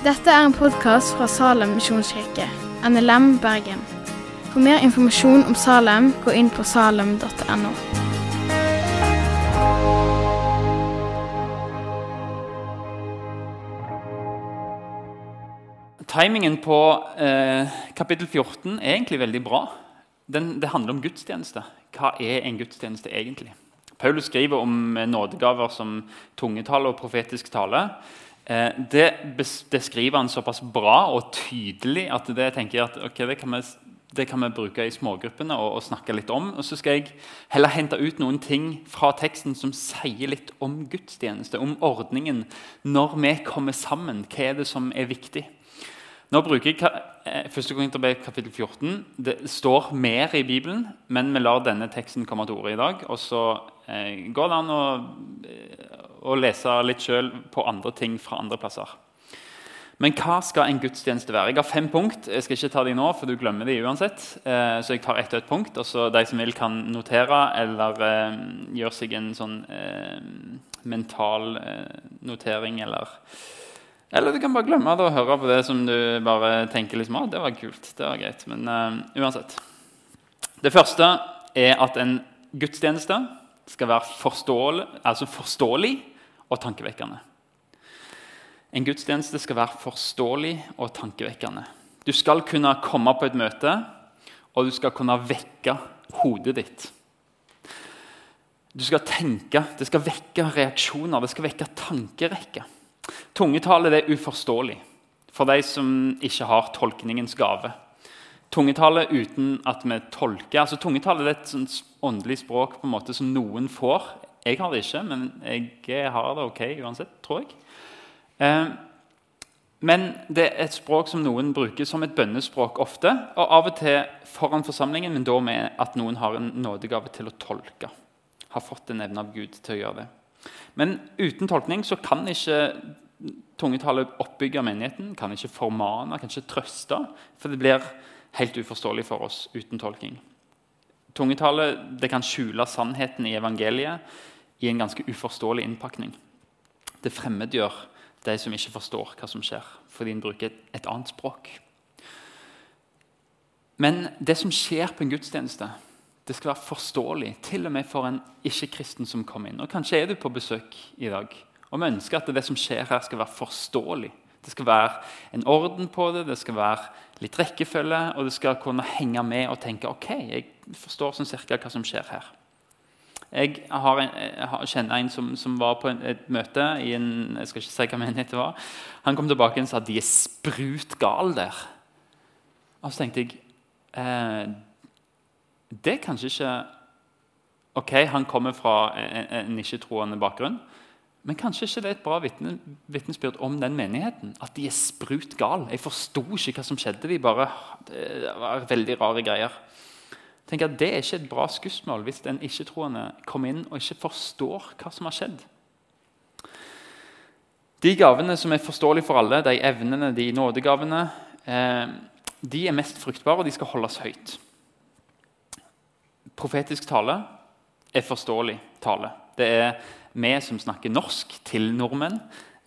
Dette er en podkast fra Salem misjonskirke, NLM Bergen. For mer informasjon om Salem, gå inn på salem.no. Timingen på eh, kapittel 14 er egentlig veldig bra. Den, det handler om gudstjeneste. Hva er en gudstjeneste egentlig? Paulus skriver om nådegaver som tungetale og profetisk tale. Eh, det, det, skriver han såpass bra og tydelig at det tenker jeg at okay, det, kan vi, det, kan vi, bruke i smågruppene og, og, snakke litt om. Og så skal jeg heller hente ut noen ting fra teksten som sier litt om gudstjeneste, om ordningen. Når vi kommer sammen, hva er det som er viktig? Nå bruker jeg eh, første Korinterbrev kapittel 14. Det står mer i Bibelen, men vi lar denne teksten komme til orde i dag. Og så eh, går det an å, å lese litt sjøl på andre ting fra andre plasser. Men hva skal en gudstjeneste være? Jeg har fem punkt. Jeg skal ikke ta de nå, for du glemmer de uansett. Eh, så jeg tar ett og ett punkt. og så De som vil, kan notere eller eh, gjøre seg en sånn eh, mental notering eller eller du kan bare glemme det og høre på det som du bare tenker liksom, ah, det var kult. det var greit. Men uh, uansett. Det første er at en gudstjeneste skal være forståelig, altså forståelig og tankevekkende. En gudstjeneste skal være forståelig og tankevekkende. Du skal kunne komme på et møte, og du skal kunne vekke hodet ditt. Du skal tenke, Det skal vekke reaksjoner, det skal vekke tankerekker. Tungetallet er uforståelig for de som ikke har tolkningens gave. Tungetallet uten at vi tolker. altså tungetallet er et åndelig språk måte som noen får. Jeg har det ikke, men jeg har det ok uansett, tror jeg. Eh, men det er et språk som noen bruker som et bønnespråk ofte. Og av og til foran forsamlingen, men da med at noen har en nådegave til å tolke. Har fått en evne av Gud til å gjøre det. Men uten tolkning så kan ikke tungetallet oppbygge menigheten, kan ikke formane, kan ikke trøste. For det blir helt uforståelig for oss uten tolking. Tungetale det kan skjule sannheten i evangeliet i en ganske uforståelig innpakning. Det fremmedgjør de som ikke forstår hva som skjer, fordi en bruker et, et annet språk. Men det som skjer på en gudstjeneste, det skal være forståelig, til og med for en ikke-kristen som kommer inn. Og Kanskje er du på besøk i dag og vi ønsker at det som skjer her, skal være forståelig. Det skal være en orden på det, det skal være litt rekkefølge, og du skal kunne henge med og tenke ok, jeg forstår sånn cirka hva som skjer her. Jeg, en, jeg kjenner en som, som var på et møte i en jeg skal ikke si hva menighet det var. Han kom tilbake og sa de er sprut gale der. Og så tenkte jeg eh, Det er kanskje ikke Ok, han kommer fra en, en ikke-troende bakgrunn. Men kanskje ikke det er et bra vitnesbyrd om den menigheten. At de er sprut gal. Jeg forsto ikke hva som skjedde. De bare, det var veldig rare greier. Tenk at Det er ikke et bra skussmål hvis en ikke-troende kommer inn og ikke forstår hva som har skjedd. De gavene som er forståelige for alle, de evnene, de nådegavene, eh, de er mest fruktbare, og de skal holdes høyt. Profetisk tale er forståelig tale. Det er vi som snakker norsk, til nordmenn.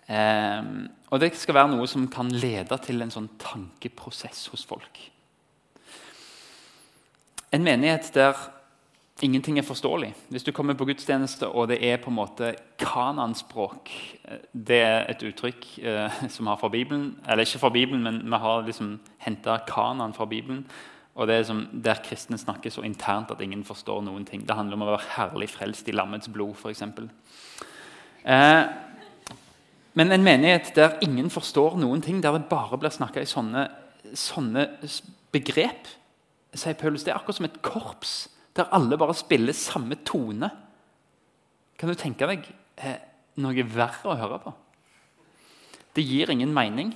Eh, og det skal være noe som kan lede til en sånn tankeprosess hos folk. En menighet der ingenting er forståelig. Hvis du kommer på gudstjeneste og det er på en måte kananspråk eh, Det er et uttrykk eh, som har fra Bibelen, eller ikke fra Bibelen, men vi har liksom henta kanan fra Bibelen. Og det er som Der kristne snakker så internt at ingen forstår noen ting. Det handler om å være herlig frelst i lammets blod, f.eks. Eh, men en menighet der ingen forstår noen ting, der det bare blir snakka i sånne, sånne, begrep, sier Paulus, det er akkurat som et korps der alle bare spiller samme tone. Kan du tenke deg eh, noe verre å høre på? Det gir ingen mening.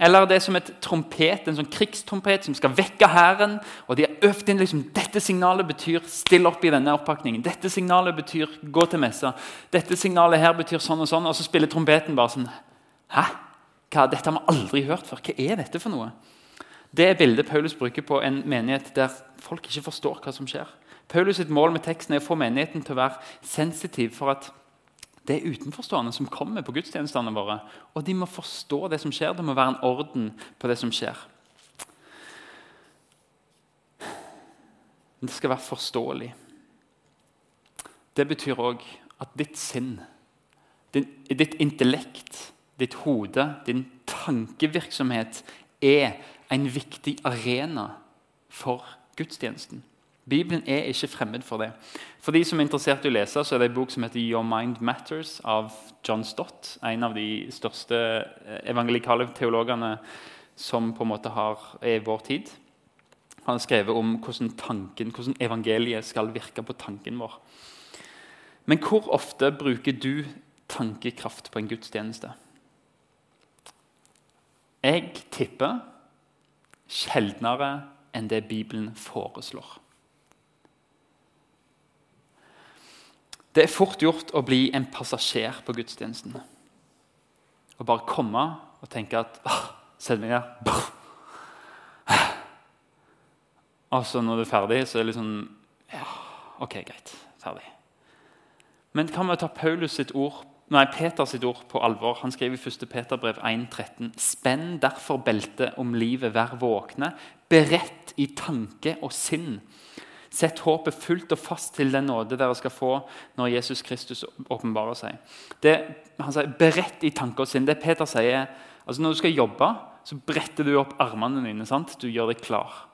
Eller det er som et trompet, en sånn krigstrompet som skal vekke hæren. Og de har øvd inn liksom, dette signalet betyr 'still opp i denne oppakningen'. Dette signalet betyr 'gå til messa'. Dette signalet her betyr sånn og sånn. Og så spiller trompeten bare sånn Hæ? Hva? Dette har vi aldri hørt før. Hva er dette for noe? Det er bildet Paulus bruker på en menighet der folk ikke forstår hva som skjer. Paulus sitt mål med teksten er å få menigheten til å være sensitiv for at Det er utenforstående som kommer på gudstjenestene våre. Og de må forstå det som skjer. Det må være en orden på det som skjer. Det skal være forståelig. Det betyr òg at ditt sinn, ditt intellekt, ditt hode, din tankevirksomhet er en viktig arena for gudstjenesten. Bibelen er ikke fremmed for det. For de som er interessert i å lese, så er det en bok som heter 'Your Mind Matters' av John Stott. En av de største eh, evangelikale teologene som på en måte har, er i vår tid. Han har skrevet om hvordan, tanken, hvordan evangeliet skal virke på tanken vår. Men hvor ofte bruker du tankekraft på en gudstjeneste? Jeg tipper sjeldnere enn det Bibelen foreslår. Det er fort gjort å bli en passasjer på gudstjenesten. Å bare komme og tenke at Sett meg her. Og så når du er ferdig, så er det liksom Ja, OK, greit. Ferdig. Men kan vi ta Paulus sitt ord, nei, Peter sitt ord på alvor? Han skriver i 1. Peterbrev 1,13.: Spenn derfor beltet om livet, vær våkne, beredt i tanke og sinn. Sett håpet fullt og fast til den nåde dere skal få når Jesus Kristus åpenbarer seg. Det, han sier Berett i tanker og sinn'. Det Peter sier, altså Når du skal jobbe, så bretter du opp armene dine. sant? Du gjør deg klar.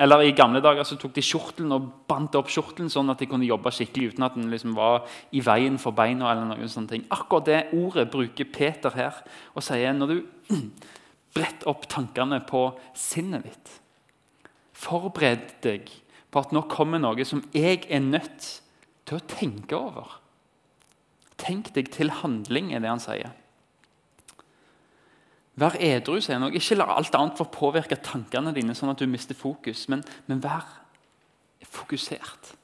Eller I gamle dager så tok de kjortelen og bandt opp kjortelen sånn at de kunne jobbe skikkelig uten at den liksom var i veien for beina. eller noen sånne ting. Akkurat det ordet bruker Peter her og sier når du bretter opp tankene på sinnet ditt. Forbered deg på at nå kommer noe som jeg er nødt til å tenke over. Tenk deg til handling, er det han sier. Vær edru, sier han. Ikke la alt annet få påvirke tankene dine, sånn at du mister fokus, men, men vær fokusert.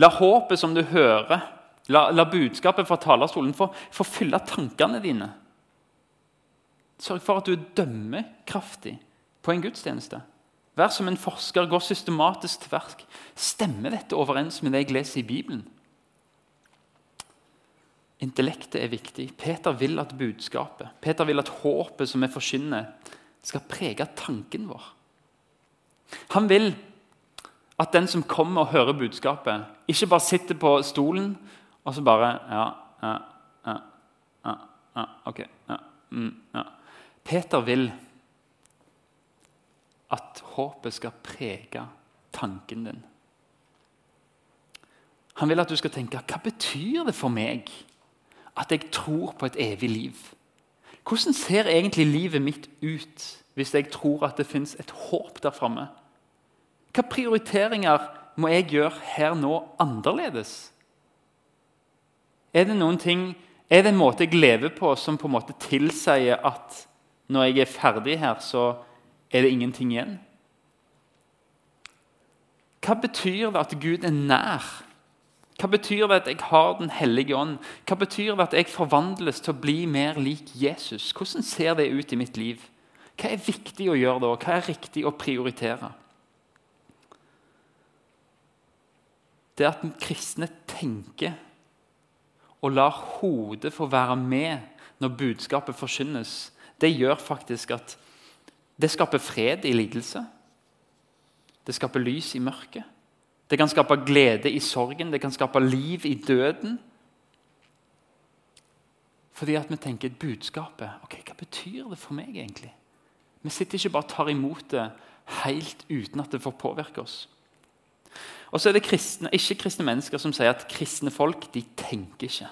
La håpet som du hører, la, la budskapet fra talerstolen få, fylle tankene dine. Sørg for at du dømmer kraftig på en gudstjeneste. Vær som en forsker, gå systematisk til verk. Stemmer dette overens med det jeg leser i Bibelen? Intellektet er viktig. Peter vil at budskapet, Peter vil at håpet som vi forkynner, skal prege tanken vår. Han vil at den som kommer og hører budskapet, ikke bare sitter på stolen og så bare Ja, ja, ja, ja, ja ok. Ja, mm, ja. Peter vil at håpet skal prege tanken din. Han vil at du skal tenke hva betyr det for meg at jeg tror på et evig liv? Hvordan ser egentlig livet mitt ut hvis jeg tror at det fins et håp der framme? Hva prioriteringer må jeg gjøre her nå annerledes? Er det noen ting, er det en måte jeg lever på som på en måte tilsier at når jeg er ferdig her, så er det ingenting igjen. Hva betyr det at Gud er nær? Hva betyr det at jeg har Den hellige ånd? Hva betyr det at jeg forvandles til å bli mer lik Jesus? Hvordan ser det ut i mitt liv? Hva er viktig å gjøre da? Hva er riktig å prioritere? Det at kristne tenker og lar hodet få være med når budskapet forkynnes, det gjør faktisk at det skaper fred i lidelse. Det skaper lys i mørket. Det kan skape glede i sorgen, det kan skape liv i døden. Fordi at vi tenker budskapet ok, Hva betyr det for meg, egentlig? Vi sitter ikke bare og tar imot det helt uten at det får påvirke oss. Og så er det kristne, ikke-kristne mennesker som sier at kristne folk de tenker ikke.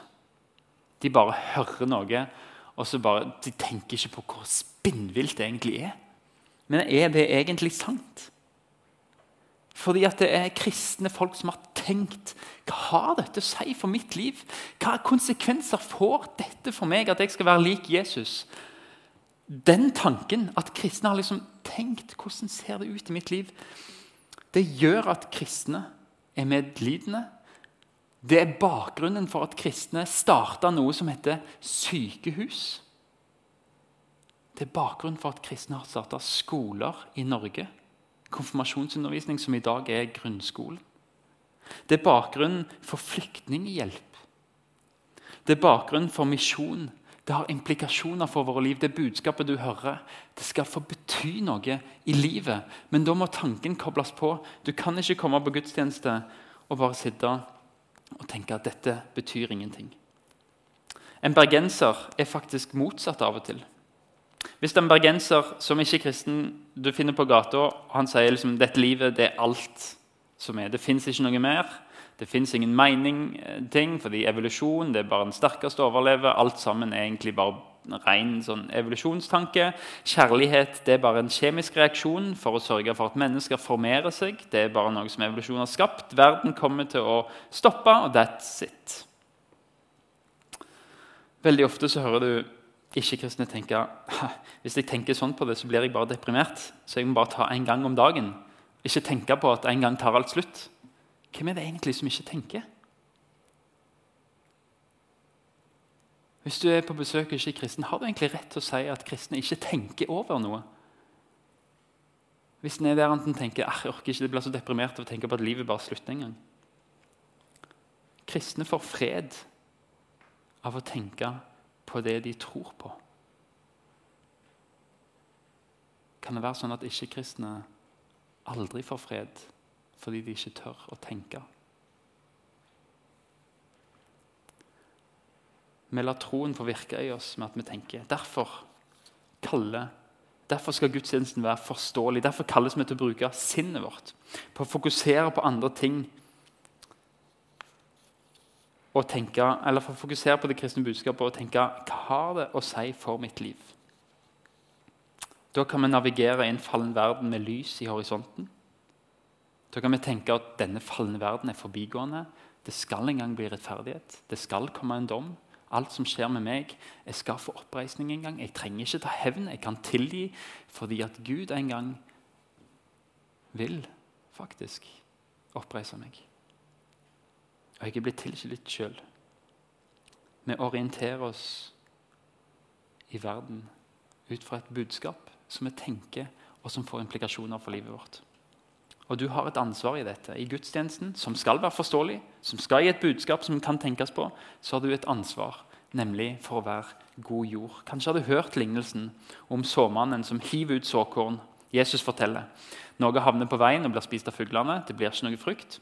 De bare hører noe, og så bare, de tenker ikke på hvor spinnvilt det egentlig er. Men er det egentlig sant? Fordi at det er kristne folk som har tenkt hva har dette å si for mitt liv? Hva konsekvenser får dette for meg, at jeg skal være lik Jesus? Den tanken, at kristne har liksom tenkt hvordan ser det ut i mitt liv, det gjør at kristne er medlidende. Det er bakgrunnen for at kristne starta noe som heter sykehus. Det er bakgrunnen for at kristne har starta skoler i Norge. Konfirmasjonsundervisning, som i dag er grunnskolen. Det er bakgrunnen for flyktninghjelp. Det er bakgrunnen for misjon. Det har implikasjoner for våre liv. Det budskapet du hører, det skal få bety noe i livet. Men da må tanken kobles på. Du kan ikke komme på gudstjeneste og bare sitte og tenke at dette betyr ingenting. En bergenser er faktisk motsatt av og til. Hvis en bergenser som ikke er kristen du finner på gata, han sier liksom, dette livet det er alt som er, det fins ikke noe mer, det fins ingen mening, eh, ting, fordi evolusjon det er bare den sterkeste overlever. Alt sammen er egentlig bare ren sånn evolusjonstanke. Kjærlighet det er bare en kjemisk reaksjon for å sørge for at mennesker formerer seg. Det er bare noe som evolusjon har skapt. Verden kommer til å stoppe, og that's it. Veldig ofte så hører du ikke-kristne tenke hvis jeg tenker sånn på det, så blir jeg bare deprimert. Så jeg må bare ta en gang om dagen. Ikke tenke på at en gang tar alt slutt. Hvem er det egentlig som ikke tenker? Hvis du er på besøk og ikke er kristen, har du egentlig rett til å si at kristne ikke tenker over noe? Hvis en er der han tenker jeg orker ikke, det blir så deprimert av å tenke på at livet bare slutter en gang. Kristne får fred av å tenke på det de tror på. Kan det være sånn at ikke-kristne aldri får fred fordi de ikke tør å tenke? Vi lar troen få virke i oss med at vi tenker. Derfor kaller Derfor skal gudstjenesten være forståelig. Derfor kalles vi til å bruke sinnet vårt på å fokusere på andre ting. Og tenke, eller for å fokusere på det kristne budskapet og tenke hva har det å si for mitt liv? Da kan vi navigere i en fallen verden med lys i horisonten. Da kan vi tenke at denne falne verden er forbigående. Det skal en gang bli rettferdighet. Det skal komme en dom alt som skjer med meg. Jeg skal få oppreisning en gang. Jeg trenger ikke ta hevn. Jeg kan tilgi fordi at Gud en gang vil faktisk oppreise meg. Og jeg er blitt tilgitt sjøl. Vi orienterer oss i verden ut fra et budskap som vi tenker, og som får implikasjoner for livet vårt. Og du har et ansvar i dette. I gudstjenesten, som skal være forståelig, som skal gi et budskap som kan tenkes på, så har du et ansvar, nemlig for å være god jord. Kanskje har du hørt lignelsen om såmannen som hiver ut såkorn. Jesus forteller. Noe havner på veien og blir spist av fuglene. Det blir ikke noe frukt.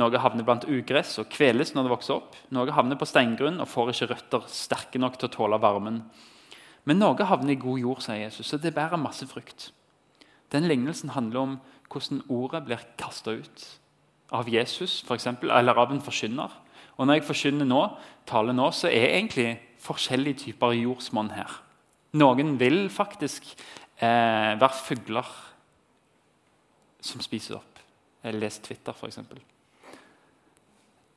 Noe havner blant ugress og kveles når det vokser opp. Noe havner på steingrunn og får ikke røtter sterke nok til å tåle varmen. Men noe havner i god jord, sier Jesus, så det bærer masse frukt. Den lignelsen handler om hvordan ordet blir kasta ut av Jesus for eksempel, eller av en forkynner. Og Når jeg forkynner nå, taler nå, så er egentlig forskjellige typer jordsmonn her. Noen vil faktisk eh, være fugler som spiser opp. Jeg leser Twitter, f.eks.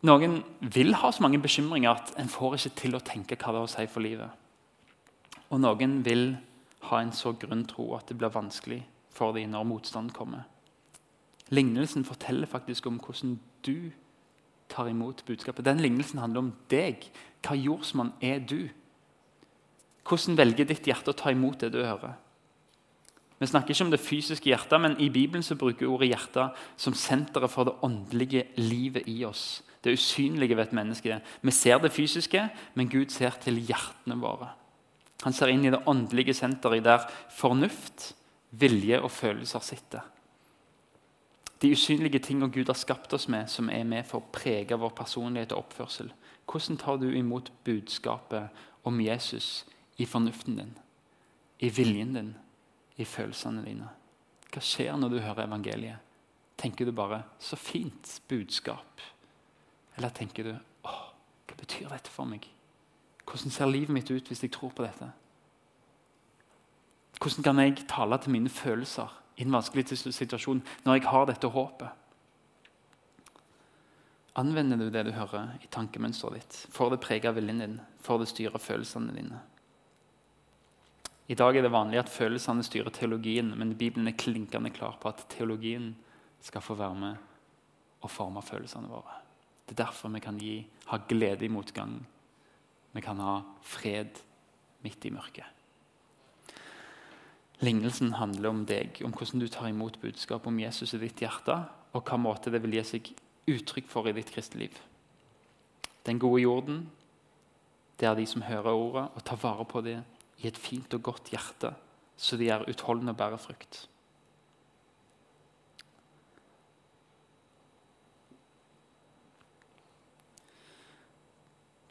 Noen vil ha så mange bekymringer at en får ikke til å tenke hva det har å si for livet. Og noen vil ha en så grunn tro at det blir vanskelig for dem når motstand kommer. Lignelsen forteller faktisk om hvordan du tar imot budskapet. Den lignelsen handler om deg. Hva jordsmann er du? Hvordan velger ditt hjerte å ta imot det du hører? Vi snakker ikke om det fysiske hjertet, men i Bibelen så bruker ordet hjerte som senteret for det åndelige livet i oss. Det usynlige ved et menneske. Vi ser det fysiske, men Gud ser til hjertene våre. Han ser inn i det åndelige senteret der fornuft, vilje og følelser sitter. De usynlige tingene Gud har skapt oss med, som er med for å prege vår personlighet og oppførsel. Hvordan tar du imot budskapet om Jesus i fornuften din, i viljen din, i følelsene dine? Hva skjer når du hører evangeliet? Tenker du bare 'så fint budskap'? Eller tenker du 'Å, hva betyr dette for meg'? Hvordan ser livet mitt ut hvis jeg tror på dette? Hvordan kan jeg tale til mine følelser? i en vanskelig situasjon når jeg har dette håpet? Anvender du det du hører, i tankemønsteret ditt? Får det prege viljen din? Får det styre følelsene dine? I dag er det vanlig at følelsene styrer teologien, men Bibelen er klinkende klar på at teologien skal få være med og forme følelsene våre. Det er derfor vi kan gi, ha glede i motgang. Vi kan ha fred midt i mørket. Lignelsen handler om deg, om hvordan du tar imot budskap om Jesus i ditt hjerte, og hva måte det vil gi seg uttrykk for i ditt kristne liv. Den gode jorden, det er de som hører ordet og tar vare på det i et fint og godt hjerte, så de er utholdende og bærer frukt.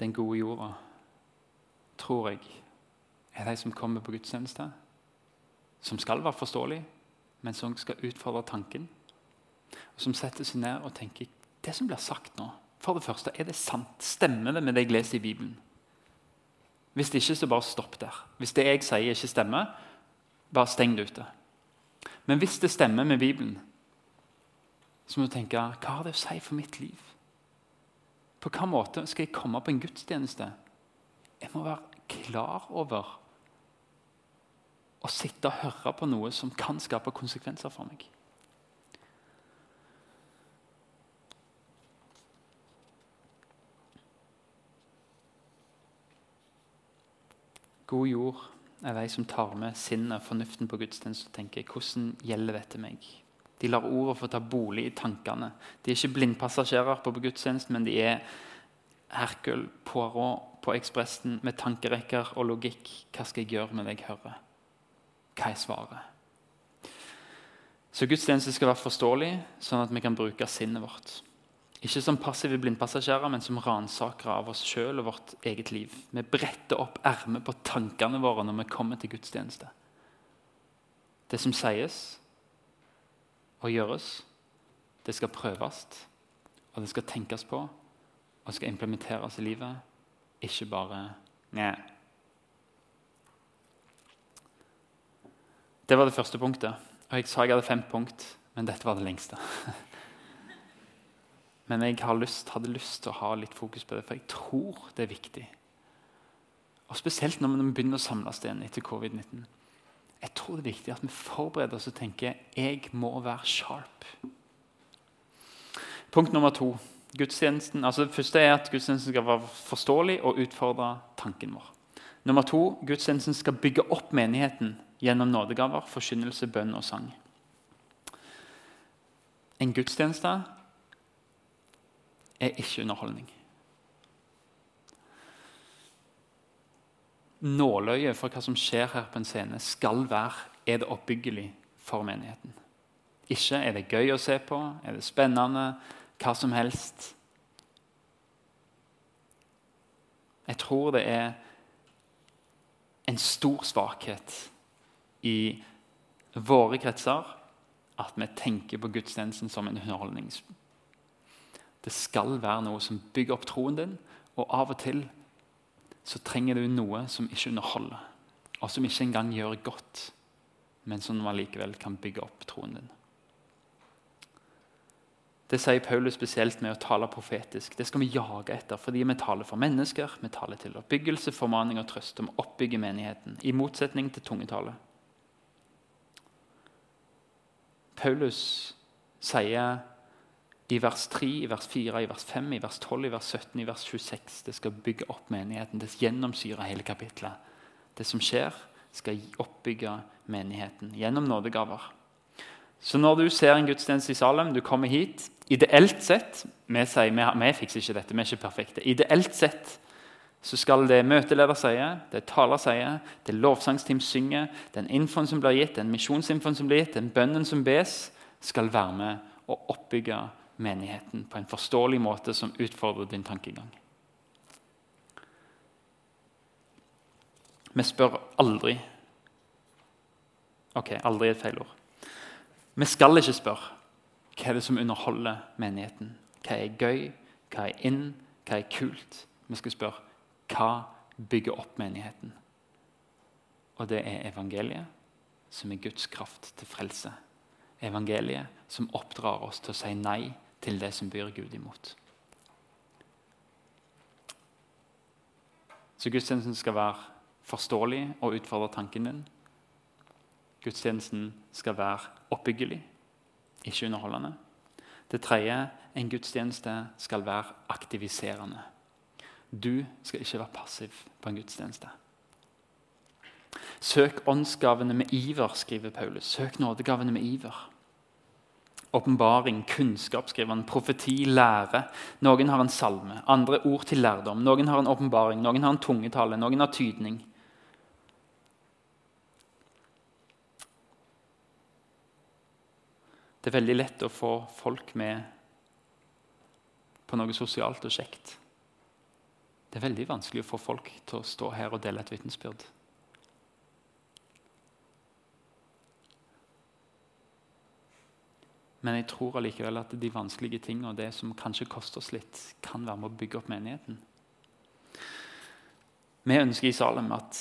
Den gode jorda, tror jeg, er de som kommer på gudstjeneste, som skal være forståelig, men som skal utfordre tanken. Og som setter seg ned og tenker det som blir sagt nå, for det første, er det sant? Stemmer det med det jeg leser i Bibelen? Hvis det ikke, så bare stopp der. Hvis det jeg sier, ikke stemmer, bare steng det ute. Men hvis det stemmer med Bibelen, så må du tenke hva har det å si for mitt liv? På hvilken måte skal jeg komme på en gudstjeneste? Jeg må være klar over å sitte og høre på noe som kan skape konsekvenser for meg. God jord er de som tar med sinnet og fornuften på gudstjeneste og tenker hvordan gjelder dette meg? De lar ordet få ta bolig i tankene. De er ikke blindpassasjerer på gudstjenesten, men de er Herkul, Poirot på Ekspressen med tankerekker og logikk. Hva skal jeg gjøre med det jeg hører? Hva er svaret? Så gudstjeneste skal være forståelig, sånn at vi kan bruke sinnet vårt. Ikke som passive blindpassasjerer, men som ransakere av oss sjøl og vårt eget liv. Vi bretter opp ermet på tankene våre når vi kommer til gudstjeneste. Det som sies og gjøres, det skal prøves, og det skal tenkes på og skal implementeres i livet. Ikke bare Nei. Det var det første punktet. Og Jeg sa jeg hadde fem punkt, men dette var det lengste. Men jeg lyst, hadde lyst til å ha litt fokus på det, for jeg tror det er viktig. Og Spesielt når vi begynner å samles igjen etter covid-19. Jeg tror det er viktig at vi forbereder oss og tenker jeg må være sharp. Punkt nummer to. Gudstjenesten, altså det første er at gudstjenesten skal være forståelig og utfordre tanken vår. Nummer to, gudstjenesten skal bygge opp menigheten gjennom nådegaver, forkynnelse, bønn og sang. En gudstjeneste er ikke underholdning. Nåløyet for hva som skjer her på en scene, skal være er det oppbyggelig for menigheten. Ikke er det gøy å se på, er det spennende, hva som helst. Jeg tror det er en stor svakhet i våre kretser at vi tenker på gudstjenesten som en underholdningsprogram det skal være noe som bygger opp troen din. Og av og til så trenger du noe som ikke underholder, og som ikke engang gjør godt, men som allikevel kan bygge opp troen din. Det sier Paulus spesielt med å tale profetisk. Det skal vi jage etter, fordi vi taler for mennesker. Vi taler til oppbyggelse, formaning og trøst om å oppbygge menigheten, i motsetning til tungetale. Paulus sier i vers 3, i vers 4, i vers 5, i vers 12, i vers 17, i vers 26. Det skal bygge opp menigheten. Det gjennomsyrer hele kapitlet. Det som skjer, skal oppbygge menigheten gjennom nådegaver. Så når du ser en gudstjeneste i Salem, du kommer hit Ideelt sett Vi sier vi, vi fikser ikke dette, vi er ikke perfekte. Ideelt sett så skal det møteleder sier, det taler sier, det lovsangsteam synger, den infoen som blir gitt, den misjonsinfoen som blir gitt, den bønnen som bes, skal være med og oppbygge menigheten på en forståelig måte som utfordrer din tankegang. Vi spør aldri Ok, aldri et feil ord. Vi skal ikke spørre hva er det som underholder menigheten. Hva er gøy, hva er inn, hva er kult? Vi skal spørre hva bygger opp menigheten. Og det er evangeliet, som er Guds kraft til frelse. Evangeliet som oppdrar oss til å si nei til det som byr Gud imot. Så gudstjenesten skal være forståelig og utfordre tanken din. Gudstjenesten skal være oppbyggelig, ikke underholdende. Det tredje en gudstjeneste skal være aktiviserende. Du skal ikke være passiv på en gudstjeneste. Søk åndsgavene med iver, skriver Paulus. Søk nådegavene med iver. Åpenbaring, kunnskap, skriver han, profeti, lære. Noen har en salme, andre ord til lærdom. Noen har en åpenbaring, noen har en tungetale, noen har tydning. Det er veldig lett å få folk med på noe sosialt og kjekt. Det er veldig vanskelig å få folk til å stå her og dele et vitnesbyrd. Men jeg tror allikevel at de vanskelige tingene og det som kanskje koster oss litt, kan være med å bygge opp menigheten. Vi ønsker i Salem at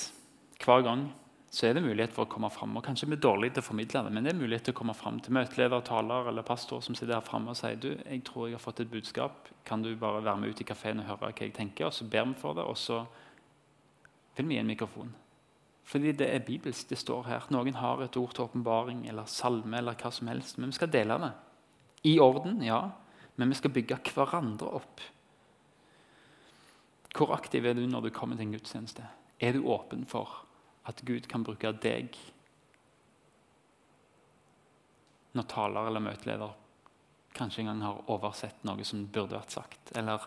hver gang så er det mulighet for å komme fram. Og kanskje vi er dårlige til å formidle det, men det er mulighet til å komme fram til møteleder, taler eller pastor som sitter her fremme og sier du, jeg tror jeg har fått et budskap. Kan du bare være med ut i kafeen og høre hva jeg tenker? Og så ber vi for det, og så vil vi gi en mikrofon. Fordi det er bibelsk. Det står her. Noen har et ord til åpenbaring eller salme eller hva som helst. Men vi skal dele det. I orden, ja. Men vi skal bygge hverandre opp. Hvor aktiv er du når du kommer til en gudstjeneste? Er du åpen for at Gud kan bruke deg når taler eller møteleder kanskje en gang har oversett noe som burde vært sagt? Eller,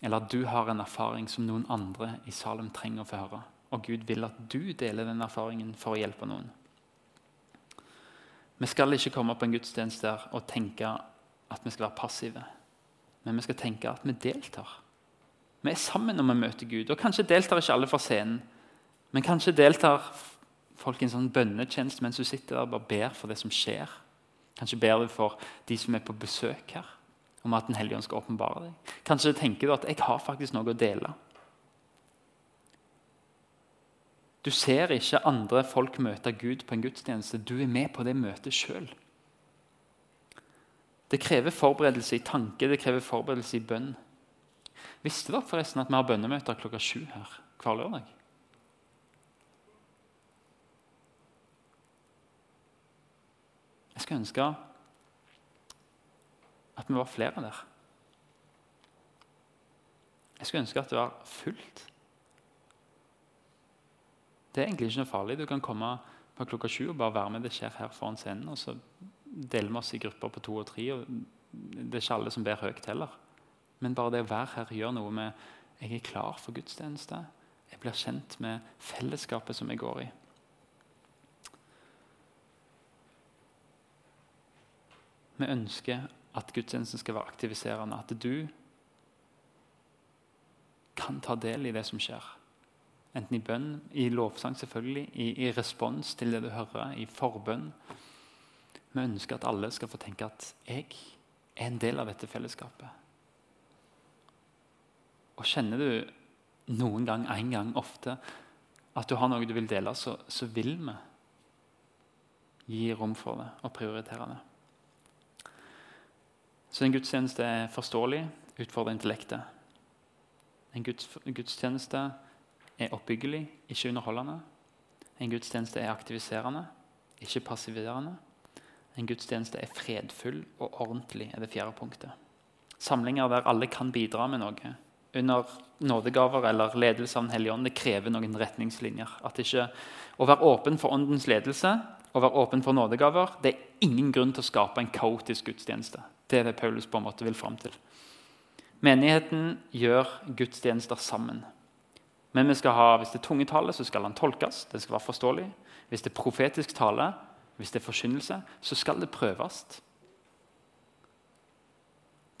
eller du har en erfaring som noen andre i Salem trenger å få høre? Og Gud vil at du deler den erfaringen for å hjelpe noen. Vi skal ikke komme på en gudstjeneste og tenke at vi skal være passive. Men vi skal tenke at vi deltar. Vi er sammen når vi møter Gud. Og Kanskje deltar ikke alle fra scenen, men kanskje deltar folk i en sånn bønnetjeneste mens du sitter der og bare ber for det som skjer. Kanskje ber du for de som er på besøk her, om at Den hellige ånd skal åpenbare deg. Kanskje tenker du at 'jeg har faktisk noe å dele'. Du ser ikke andre folk møte Gud på en gudstjeneste. Du er med på det møtet sjøl. Det krever forberedelse i tanke, det krever forberedelse i bønn. Visste dere forresten at vi har bønnemøter klokka sju her hver lørdag? Jeg skulle ønske at vi var flere der. Jeg skulle ønske at det var fullt. Det er egentlig ikke noe farlig. Du kan komme på klokka sju og bare være med. Det skjer her foran scenen. og så deler vi oss i grupper på to og tre. og Det er ikke alle som ber høyt heller. Men bare det å være her gjør noe med Jeg er klar for gudstjeneste. Jeg blir kjent med fellesskapet som jeg går i. Vi ønsker at gudstjenesten skal være aktiviserende. At du kan ta del i det som skjer. Enten i bønn, i lovsang selvfølgelig, i, i respons til det du hører, i forbønn. Vi ønsker at alle skal få tenke at jeg er en del av dette fellesskapet. Og Kjenner du noen gang, en gang, ofte at du har noe du vil dele, så, så vil vi gi rom for det og prioritere det. Så en gudstjeneste er forståelig, utfordrer intellektet. En guds, gudstjeneste er oppbyggelig, ikke underholdende. En gudstjeneste er aktiviserende, ikke passiverende. En gudstjeneste er fredfull og ordentlig, er det fjerde punktet. Samlinger der alle kan bidra med noe. Under nådegaver eller ledelse av Den hellige ånd det krever noen retningslinjer. Ikke, Å være åpen for åndens ledelse å være åpen for nådegaver det er ingen grunn til å skape en kaotisk gudstjeneste. Det er det Paulus på en måte vil fram til. Menigheten gjør gudstjenester sammen. Men ha, hvis det er tungetale, så skal den tolkes. Det skal være forståelig. Hvis det er profetisk tale, hvis det er forkynnelse, så skal det prøves.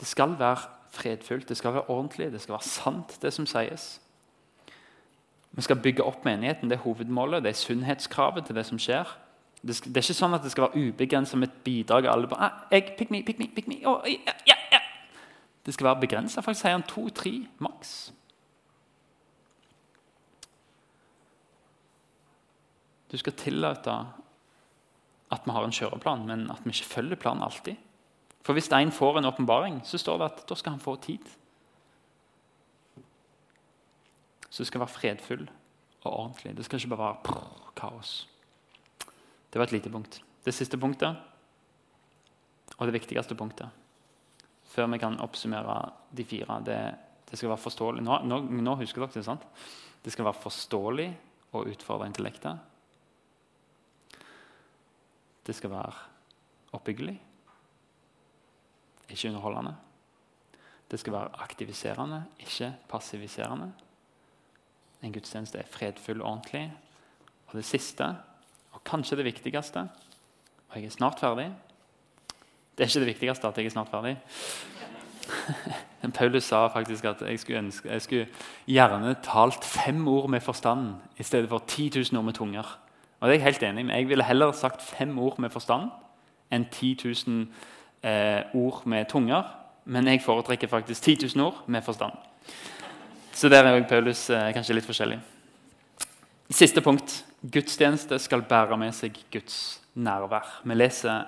Det skal være fredfullt, det skal være ordentlig, det skal være sant, det som sies. Vi skal bygge opp menigheten. Det er hovedmålet. Det er sunnhetskravet til det som skjer. Det, er ikke sånn at det skal være ubegrenset med et bidrag. alle bare, ah, pick me, pick me, pick me. Oh, ja, ja, ja. Det skal være begrensa. Faktisk sier han to-tre maks. Du skal tillate at vi har en kjøreplan, men at vi ikke følger planen alltid. For hvis en får en åpenbaring, så står det at da skal han få tid. Så du skal være fredfull og ordentlig. Det skal ikke bare være prr, kaos. Det var et lite punkt. Det siste punktet, og det viktigste punktet, før vi kan oppsummere de fire, det, det skal være forståelig. Nå, nå, nå husker dere det, sant? Det skal være forståelig og utfordre intellektet. Det skal være oppbyggelig. ikke underholdende. Det skal være aktiviserende, ikke passiviserende. En gudstjeneste er fredfull og ordentlig. Og det siste, og kanskje det viktigste Og jeg er snart ferdig. Det er ikke det viktigste at jeg er snart ferdig. Paulus sa faktisk at jeg skulle, ønske, jeg skulle gjerne talt fem ord med forstand i stedet for 10 000 ord med tunger. Og det er Jeg helt enig med. Jeg ville heller sagt fem ord med forstand enn 10 000 eh, ord med tunger. Men jeg foretrekker faktisk 10 000 ord med forstand. Så der er Paulus eh, kanskje litt forskjellig. Siste punkt. Gudstjeneste skal bære med seg Guds nærvær. Vi leser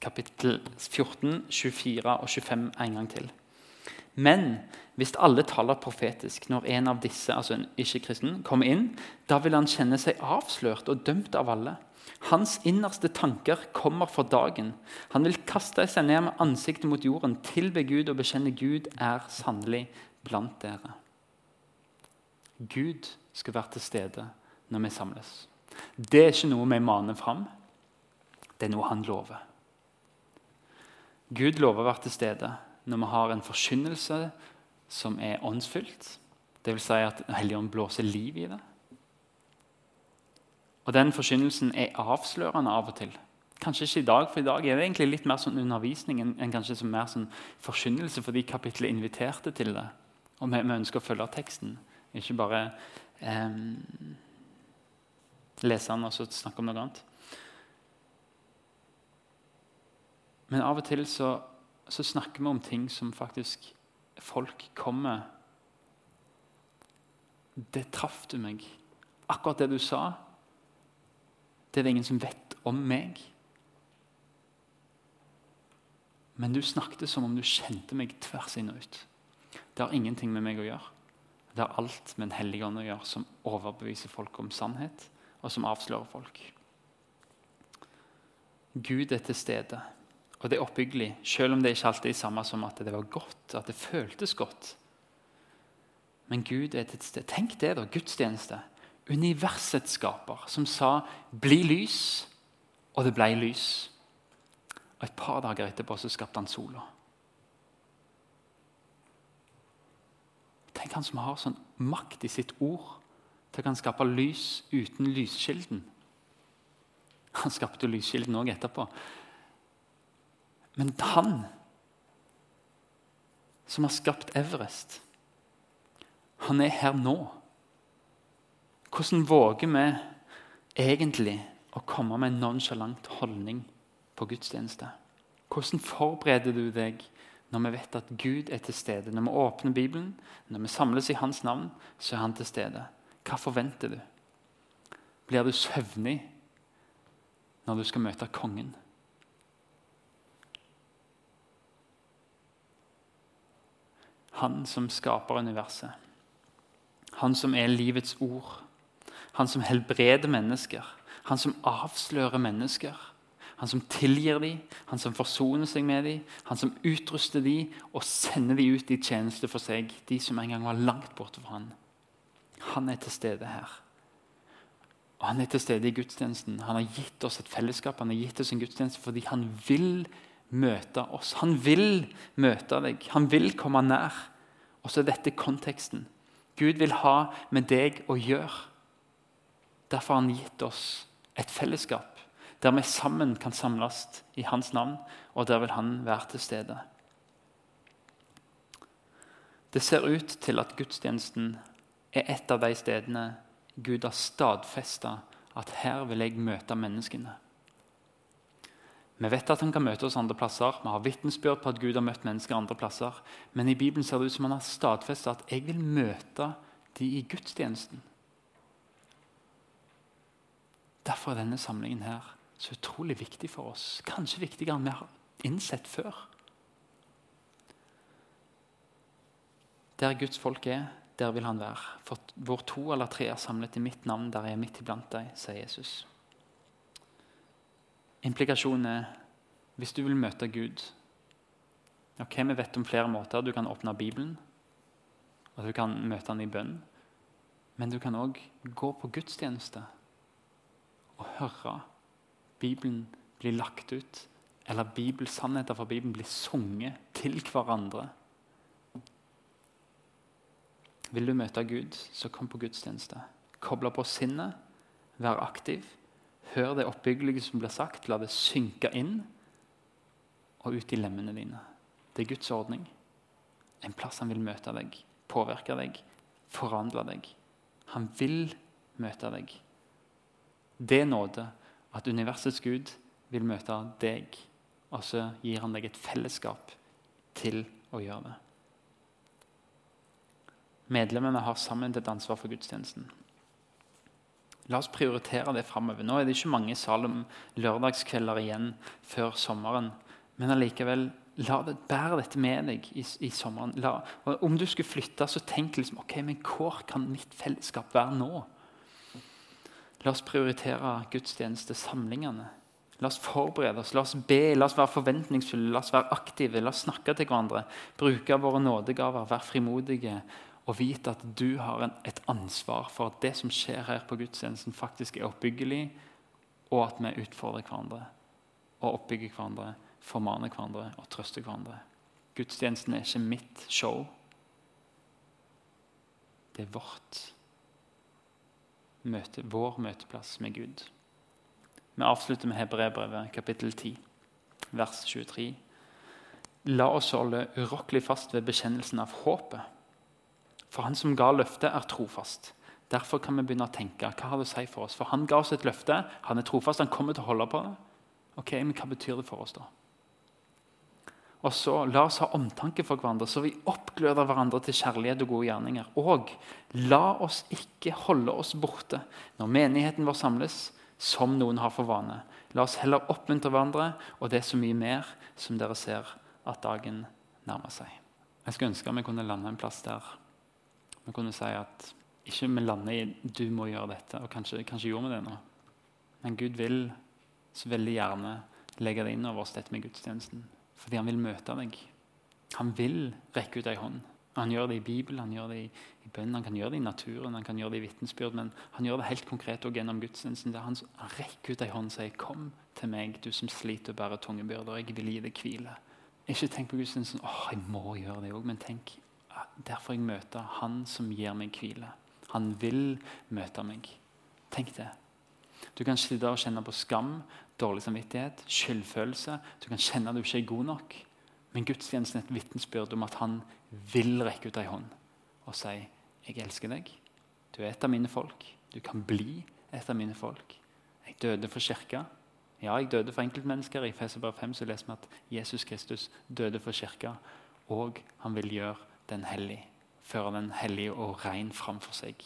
kapittel 14, 24 og 25 en gang til. Men hvis alle taler profetisk når en av disse altså en ikke-kristen, kommer inn, da vil han kjenne seg avslørt og dømt av alle. Hans innerste tanker kommer for dagen. Han vil kaste seg ned med ansiktet mot jorden, tilbe Gud og bekjenne Gud er sannelig blant dere. Gud skal være til stede når vi samles. Det er ikke noe vi maner fram. Det er noe han lover. Gud lover å være til stede når vi har en forkynnelse som er åndsfylt. Dvs. Si at Helligånden blåser liv i det. Og Den forkynnelsen er avslørende av og til. Kanskje ikke i dag, for i dag er det egentlig litt mer sånn undervisning enn, kanskje som mer sånn forkynnelse, fordi kapittelet inviterte til det. Og vi, vi, ønsker å følge teksten, ikke bare eh, lese den og så snakke om noe annet. Men av og til så, så snakker vi om ting som faktisk folk kommer Det traff du meg. Akkurat det du sa, det er det ingen som vet om meg. Men du snakket som om du kjente meg tvers inn og ut. Det har ingenting med meg å gjøre. Det har alt med Den hellige ånd å gjøre, som overbeviser folk om sannhet, og som avslører folk. Gud er til stede. Og det er oppbyggelig, selv om det ikke alltid er samme som at det var godt, at det føltes godt. Men Gud er til stede. Tenk det, da. Gudstjeneste. Universets skaper, som sa 'bli lys', og det ble lys. Og Et par dager etterpå så skapte han sola. Tenk han som har sånn makt i sitt ord til å kan skape lys uten lyskilden. Han skapte lyskilden òg etterpå. Men han som har skapt Everest, han er her nå. Hvordan våger vi egentlig å komme med en nonchalant holdning på gudstjeneste? Hvordan forbereder du deg når vi vet at Gud er til stede? Når vi åpner Bibelen, når vi samles i Hans navn, så er Han til stede. Hva forventer du? Blir du søvnig når du skal møte kongen? Han som skaper universet. Han som er livets ord. Han som helbreder mennesker. Han som avslører mennesker. Han som tilgir dem, han som forsoner seg med dem, han som utruster dem og sender dem ut i tjeneste for seg, de som en gang var langt borte fra han. Han er til stede her. Og Han er til stede i gudstjenesten. Han har gitt oss et fellesskap, han har gitt oss en gudstjeneste fordi han vil møte oss. Han vil møte deg. Han vil komme nær. Og så er dette konteksten. Gud vil ha med deg å gjøre. Derfor har han gitt oss et fellesskap der vi sammen kan samles i hans navn, og der vil han være til stede. Det ser ut til at gudstjenesten er et av de stedene Gud har stadfesta at her vil jeg møte menneskene. Vi vet at han kan møte oss andre plasser. Vi har vitnesbyrd på at Gud har møtt mennesker andre plasser. Men i Bibelen ser det ut som han har stadfesta at jeg vil møte de i gudstjenesten. Derfor er denne samlingen her så utrolig viktig for oss. Kanskje viktigere enn vi har innsett før. Der Guds folk er, der vil han være. For hvor to eller tre er samlet i mitt navn, der er jeg midt iblant deg, sier Jesus. Implikasjonen er hvis du vil møte Gud ok, Vi vet om flere måter. Du kan åpne Bibelen, og du kan møte han i bønn. Men du kan òg gå på gudstjeneste og høre Bibelen bli lagt ut, eller bibelsannheter fra Bibelen bli sunget til hverandre. Vil du møte Gud, så kom på gudstjeneste. Koble på sinnet, vær aktiv. Hør det oppbyggelige som blir sagt, la det synke inn og ut i lemmene dine. Det er Guds ordning. En plass han vil møte deg, påvirke deg, forandre deg. Han vil møte deg. Det er nåde at universets Gud vil møte deg, og så gir han deg et fellesskap til å gjøre det. Medlemmene har sammen et ansvar for gudstjenesten. La oss prioritere det framover. Nå er det ikke mange Salem lørdagskvelder igjen før sommeren. Men allikevel, la det, bære dette med deg i, i sommeren. La, om du skulle flytte, så tenk liksom, ok, men hvor kan mitt fellesskap være nå? La oss prioritere gudstjeneste, samlingene. La oss forberede oss, la oss be, la oss være forventningsfulle, la oss være aktive, la oss snakke til hverandre. Bruke våre nådegaver, være frimodige og vite at du har en, et ansvar for at det som skjer her på gudstjenesten, faktisk er oppbyggelig, og at vi utfordrer hverandre og oppbygger hverandre, formaner hverandre og trøster hverandre. Gudstjenesten er ikke mitt show. Det er vårt møte, vår møteplass med Gud. Vi avslutter med Hebrebrevet, kapittel 10, vers 23. La oss holde urokkelig fast ved bekjennelsen av håpet. For han som ga løftet, er trofast. Derfor kan vi begynne å tenke hva har det å si for oss? For han ga oss et løfte, han er trofast, han kommer til å holde på det. Ok, men Hva betyr det for oss, da? Og så La oss ha omtanke for hverandre, så vi oppgløder hverandre til kjærlighet og gode gjerninger. Og la oss ikke holde oss borte når menigheten vår samles, som noen har for vane. La oss heller oppmuntre hverandre, og det er så mye mer som dere ser at dagen nærmer seg. Jeg skulle ønske vi kunne lande en plass der vi kunne si at ikke vi lander i 'du må gjøre dette', og kanskje, kanskje gjorde vi det nå. Men Gud vil så veldig gjerne legge det inn over oss, dette med gudstjenesten. Fordi han vil møte deg. Han vil rekke ut ei hånd. Han gjør det i Bibelen, han gjør det i, i bønn, han kan gjøre det i naturen, han kan gjøre det i vitnesbyrd, men han gjør det helt konkret også gjennom gudstjenesten. der Han rekker ut ei hånd og sier 'Kom til meg, du som sliter og bærer tunge byrder. Jeg vil gi deg hvile.' Ikke tenk på gudstjenesten 'Å, jeg må gjøre det òg', men tenk derfor jeg møter Han som gir meg hvile. Han vil møte meg. Tenk det. Du kan sitte og kjenne på skam, dårlig samvittighet, skyldfølelse. Du kan kjenne at du ikke er god nok. Men gudstjenesten er et vitnesbyrd om at han vil rekke ut ei hånd og si 'Jeg elsker deg. Du er et av mine folk. Du kan bli et av mine folk.' Jeg døde for kirka. Ja, jeg døde for enkeltmennesker. I Feserbrev 5 så leser vi at Jesus Kristus døde for kirka, og han vil gjøre den hellige. Føre den hellige og ren framfor seg.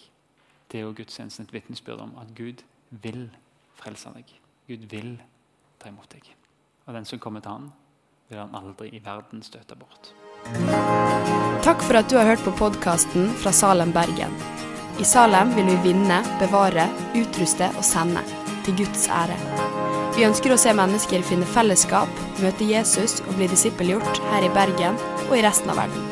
Det er jo gudstjenesten et vitnesbyrd om at Gud vil frelse deg. Gud vil ta imot deg. Og den som kommer til han, vil han aldri i verden støte bort. Takk for at du har hørt på podkasten fra Salem, Bergen. I Salem vil vi vinne, bevare, utruste og sende. Til Guds ære. Vi ønsker å se mennesker finne fellesskap, møte Jesus og bli disippelgjort her i Bergen og i resten av verden.